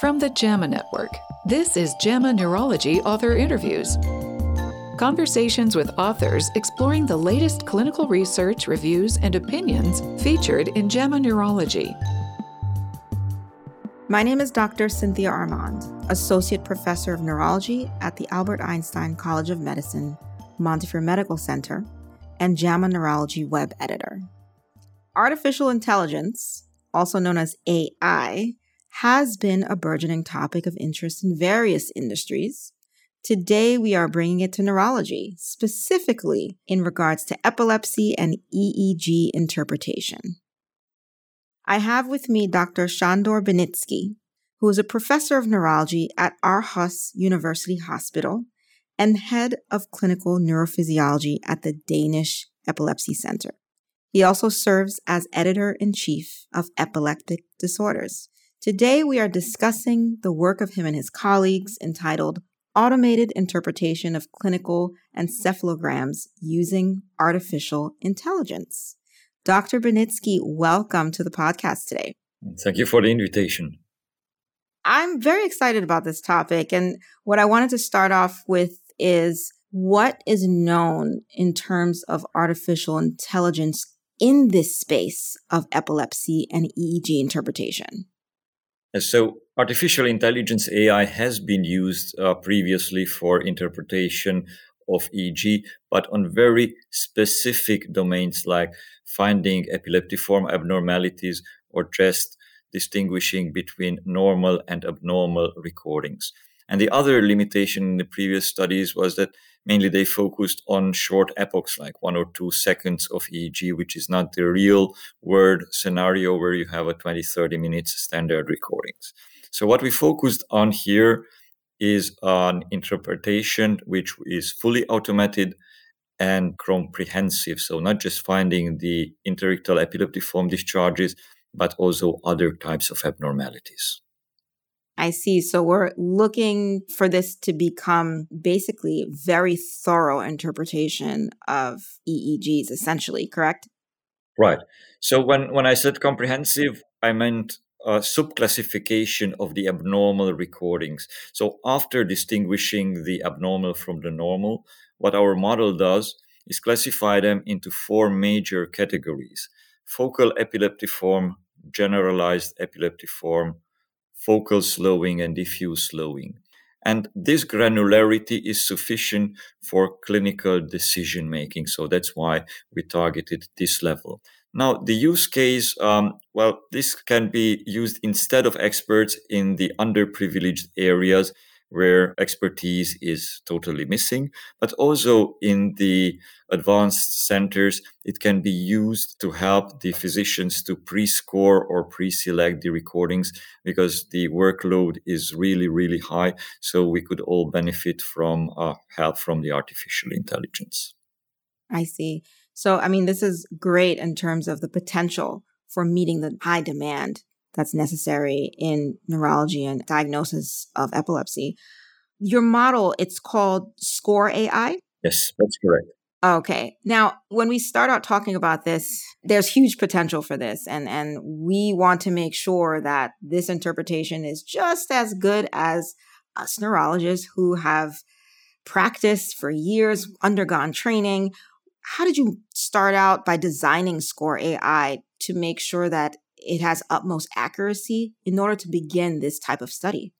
From the JAMA Network, this is JAMA Neurology Author Interviews. Conversations with authors exploring the latest clinical research, reviews, and opinions featured in JAMA Neurology. My name is Dr. Cynthia Armand, Associate Professor of Neurology at the Albert Einstein College of Medicine, Montefiore Medical Center, and JAMA Neurology web editor. Artificial intelligence, also known as AI, has been a burgeoning topic of interest in various industries. Today, we are bringing it to neurology, specifically in regards to epilepsy and EEG interpretation. I have with me Dr. Sándor Beniczky, who is a professor of neurology at Aarhus University Hospital and head of clinical neurophysiology at the Danish Epilepsy Center. He also serves as editor in chief of epileptic disorders. Today, we are discussing the work of him and his colleagues entitled Automated Interpretation of Clinical Encephalograms Using Artificial Intelligence. Dr. Beniczky, welcome to the podcast today. Thank you for the invitation. I'm very excited about this topic. And what I wanted to start off with is what is known in terms of artificial intelligence in this space of epilepsy and EEG interpretation? So, artificial intelligence AI has been used uh, previously for interpretation of EEG, but on very specific domains like finding epileptiform abnormalities or just distinguishing between normal and abnormal recordings. And the other limitation in the previous studies was that mainly they focused on short epochs, like one or two seconds of EEG, which is not the real world scenario where you have a 20, 30 minutes standard recordings. So what we focused on here is an interpretation which is fully automated and comprehensive. So not just finding the interictal epileptiform discharges, but also other types of abnormalities. I see. So we're looking for this to become basically very thorough interpretation of EEGs, essentially, correct? Right. So when, when I said comprehensive, I meant a subclassification of the abnormal recordings. So after distinguishing the abnormal from the normal, what our model does is classify them into four major categories focal epileptiform, generalized epileptiform, focal slowing, and diffuse slowing. And this granularity is sufficient for clinical decision making. So that's why we targeted this level. Now, the use case, um, well, this can be used instead of experts in the underprivileged areas where expertise is totally missing, but also in the advanced centers, it can be used to help the physicians to pre-score or pre-select the recordings because the workload is really, really high. So we could all benefit from uh, help from the artificial intelligence. I see. So, I mean, this is great in terms of the potential for meeting the high demand that's necessary in neurology and diagnosis of epilepsy. Your model, it's called SCORE AI. Yes, that's correct. Okay. Now, when we start out talking about this, there's huge potential for this. And, and we want to make sure that this interpretation is just as good as us neurologists who have practiced for years, undergone training. How did you start out by designing SCORE AI to make sure that it has utmost accuracy in order to begin this type of study.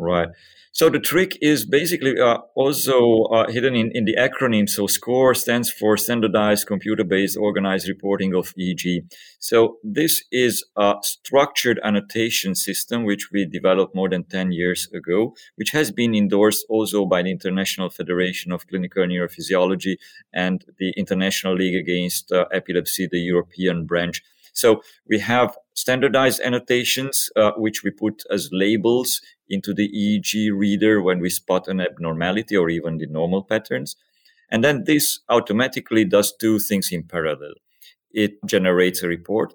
Right. So the trick is basically uh, also uh, hidden in, in the acronym. So SCORE stands for Standardized Computer-Based Organized Reporting of EEG. So this is a structured annotation system which we developed more than 10 years ago, which has been endorsed also by the International Federation of Clinical Neurophysiology and the International League Against uh, Epilepsy, the European branch. So we have standardized annotations, uh, which we put as labels into the EEG reader when we spot an abnormality or even the normal patterns. And then this automatically does two things in parallel. It generates a report,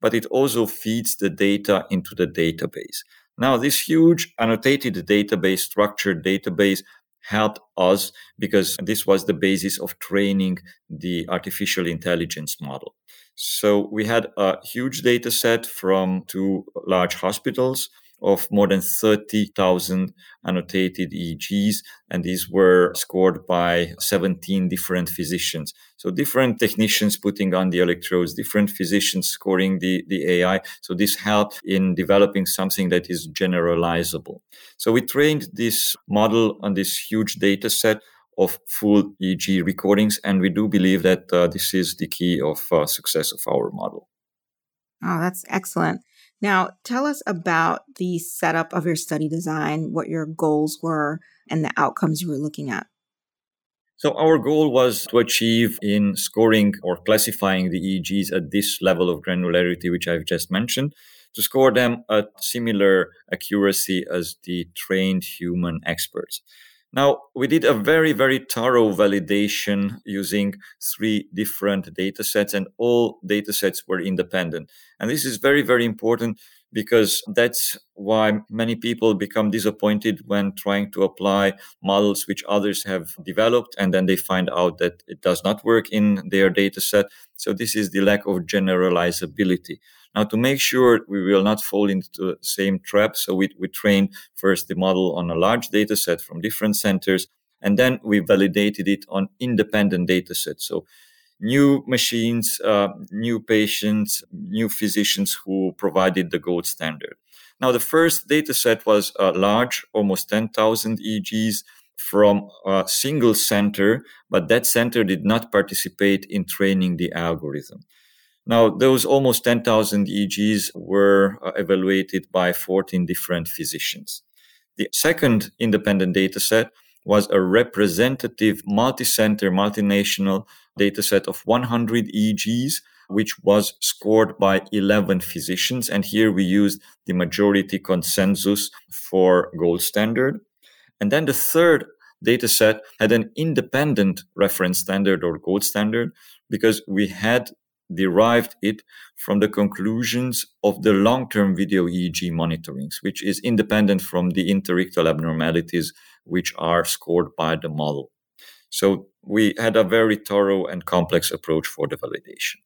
but it also feeds the data into the database. Now, this huge annotated database, structured database, helped us because this was the basis of training the artificial intelligence model. So we had a huge data set from two large hospitals of more than 30,000 annotated EEGs. And these were scored by 17 different physicians. So different technicians putting on the electrodes, different physicians scoring the, the AI. So this helped in developing something that is generalizable. So we trained this model on this huge data set of full EEG recordings. And we do believe that uh, this is the key of uh, success of our model. Oh, that's excellent. Now, tell us about the setup of your study design, what your goals were, and the outcomes you were looking at. So, our goal was to achieve in scoring or classifying the EEGs at this level of granularity, which I've just mentioned, to score them at similar accuracy as the trained human experts. Now, we did a very, very thorough validation using three different data sets, and all data sets were independent. And this is very, very important because that's why many people become disappointed when trying to apply models which others have developed and then they find out that it does not work in their data set. So this is the lack of generalizability. Now, to make sure we will not fall into the same trap, so we, we trained first the model on a large data set from different centers, and then we validated it on independent data sets. So new machines, uh, new patients, new physicians who provided the gold standard. Now, the first data set was uh, large, almost 10,000 EEGs from a single center, but that center did not participate in training the algorithm. Now, those almost 10,000 EEGs were uh, evaluated by 14 different physicians. The second independent data set was a representative multi-center, multinational data set of 100 EEGs, which was scored by 11 physicians. And here we used the majority consensus for gold standard. And then the third data set had an independent reference standard or gold standard because we had derived it from the conclusions of the long-term video EEG monitorings, which is independent from the interictal abnormalities which are scored by the model. So we had a very thorough and complex approach for the validation.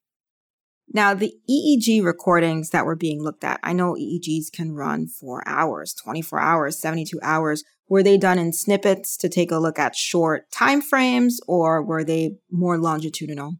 Now, the EEG recordings that were being looked at, I know EEGs can run for hours, 24 hours, 72 hours. Were they done in snippets to take a look at short time frames or were they more longitudinal?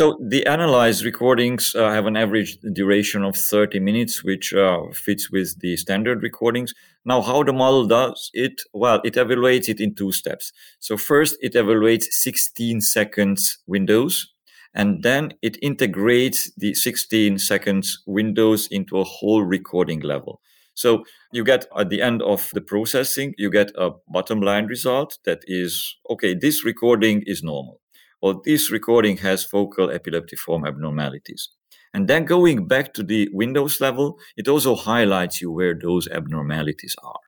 So the analyzed recordings uh, have an average duration of 30 minutes, which uh, fits with the standard recordings. Now, how the model does it? Well, it evaluates it in two steps. So first, it evaluates 16 seconds windows, and then it integrates the 16 seconds windows into a whole recording level. So you get at the end of the processing, you get a bottom line result that is, okay, this recording is normal or this recording has focal epileptiform abnormalities. And then going back to the Windows level, it also highlights you where those abnormalities are.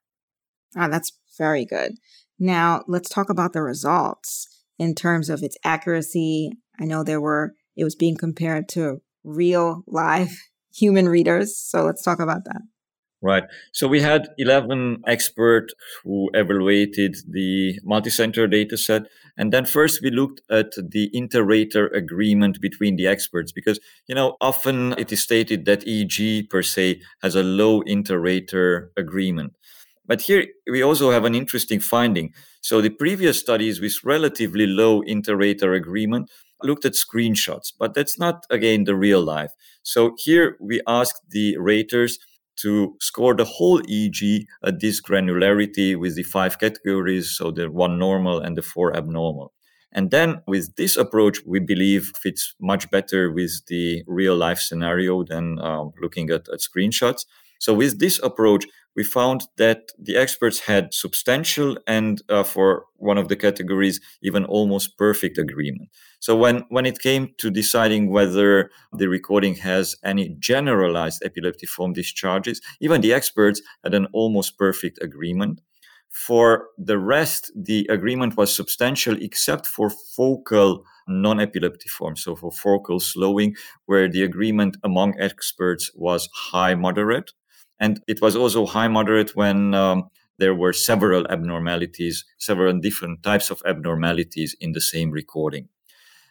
Ah, that's very good. Now let's talk about the results in terms of its accuracy. I know there were, it was being compared to real live human readers. So let's talk about that. Right. So we had 11 experts who evaluated the multi-center data set. And then first we looked at the inter-rater agreement between the experts because, you know, often it is stated that EEG per se has a low inter-rater agreement. But here we also have an interesting finding. So the previous studies with relatively low inter-rater agreement looked at screenshots, but that's not again the real life. So here we asked the raters to score the whole EEG at this granularity with the five categories, so the one normal and the four abnormal. And then with this approach, we believe fits much better with the real life scenario than uh, looking at, at screenshots. So with this approach, we found that the experts had substantial and uh, for one of the categories, even almost perfect agreement. So when, when it came to deciding whether the recording has any generalized epileptiform discharges, even the experts had an almost perfect agreement. For the rest, the agreement was substantial except for focal non-epileptiform, so for focal slowing, where the agreement among experts was high moderate. And it was also high moderate when um, there were several abnormalities, several different types of abnormalities in the same recording.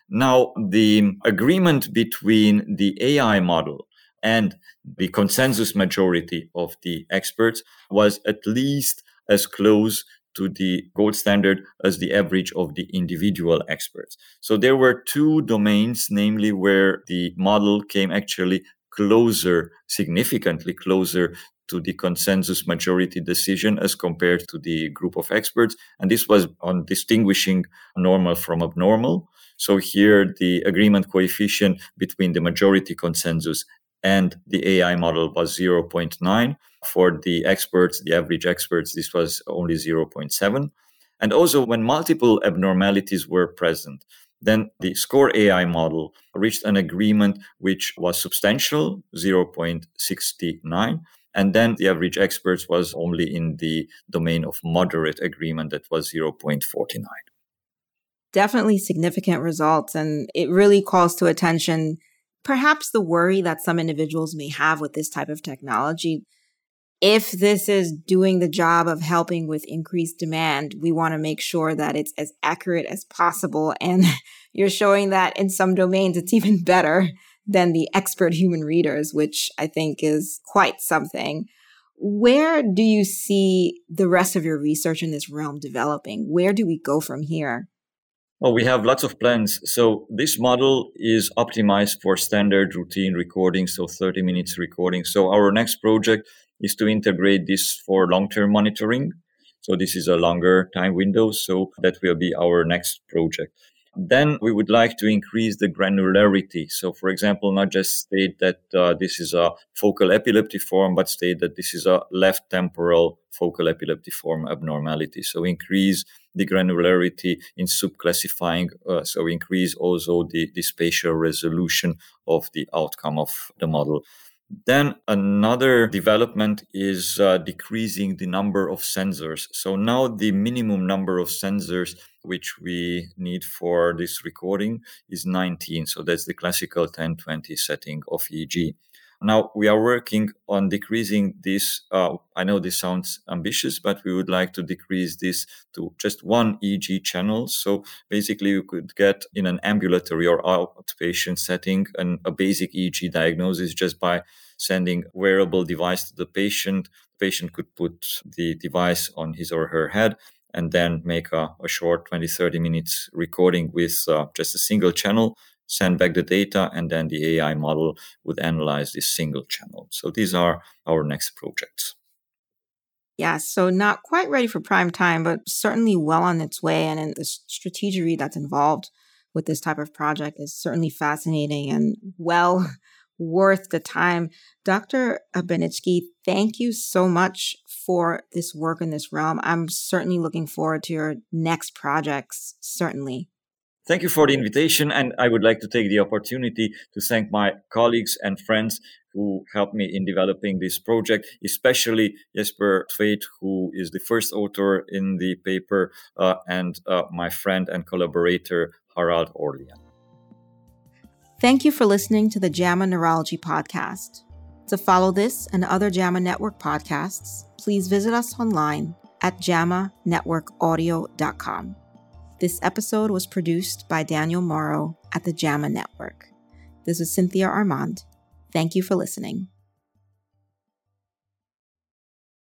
Now, the agreement between the AI model and the consensus majority of the experts was at least as close to the gold standard as the average of the individual experts. So there were two domains, namely where the model came actually closer, significantly closer to the consensus majority decision as compared to the group of experts. And this was on distinguishing normal from abnormal. So here the agreement coefficient between the majority consensus and the AI model was 0.9. For the experts, the average experts, this was only 0.7. And also when multiple abnormalities were present, then the score AI model reached an agreement which was substantial, 0.69. And then the average experts was only in the domain of moderate agreement that was 0.49. Definitely significant results. And it really calls to attention perhaps the worry that some individuals may have with this type of technology. If this is doing the job of helping with increased demand, we want to make sure that it's as accurate as possible. And you're showing that in some domains, it's even better than the expert human readers, which I think is quite something. Where do you see the rest of your research in this realm developing? Where do we go from here? Well, we have lots of plans. So this model is optimized for standard routine recording, so 30 minutes recording. So our next project is to integrate this for long-term monitoring. So this is a longer time window. So that will be our next project. Then we would like to increase the granularity. So, for example, not just state that uh, this is a focal epileptiform, but state that this is a left temporal focal epileptiform abnormality. So, increase the granularity in subclassifying. Uh, so, increase also the, the spatial resolution of the outcome of the model. Then another development is uh, decreasing the number of sensors. So now the minimum number of sensors which we need for this recording is 19. So that's the classical 1020 setting of EEG. Now we are working on decreasing this. Uh, I know this sounds ambitious, but we would like to decrease this to just one EEG channel. So basically, you could get in an ambulatory or outpatient setting an, a basic EEG diagnosis just by sending wearable device to the patient. The patient could put the device on his or her head and then make a, a short 20, 30 minutes recording with uh, just a single channel send back the data, and then the AI model would analyze this single channel. So these are our next projects. Yeah, so not quite ready for prime time, but certainly well on its way. And in the strategy that's involved with this type of project is certainly fascinating and well worth the time. Dr. Abenitsky, thank you so much for this work in this realm. I'm certainly looking forward to your next projects, certainly. Thank you for the invitation. And I would like to take the opportunity to thank my colleagues and friends who helped me in developing this project, especially Jesper Tveit, who is the first author in the paper, uh, and uh, my friend and collaborator, Harald Aurlien. Thank you for listening to the JAMA Neurology Podcast. To follow this and other JAMA Network podcasts, please visit us online at jamanetworkaudio.com. This episode was produced by Daniel Morrow at the JAMA Network. This is Cynthia Armand. Thank you for listening.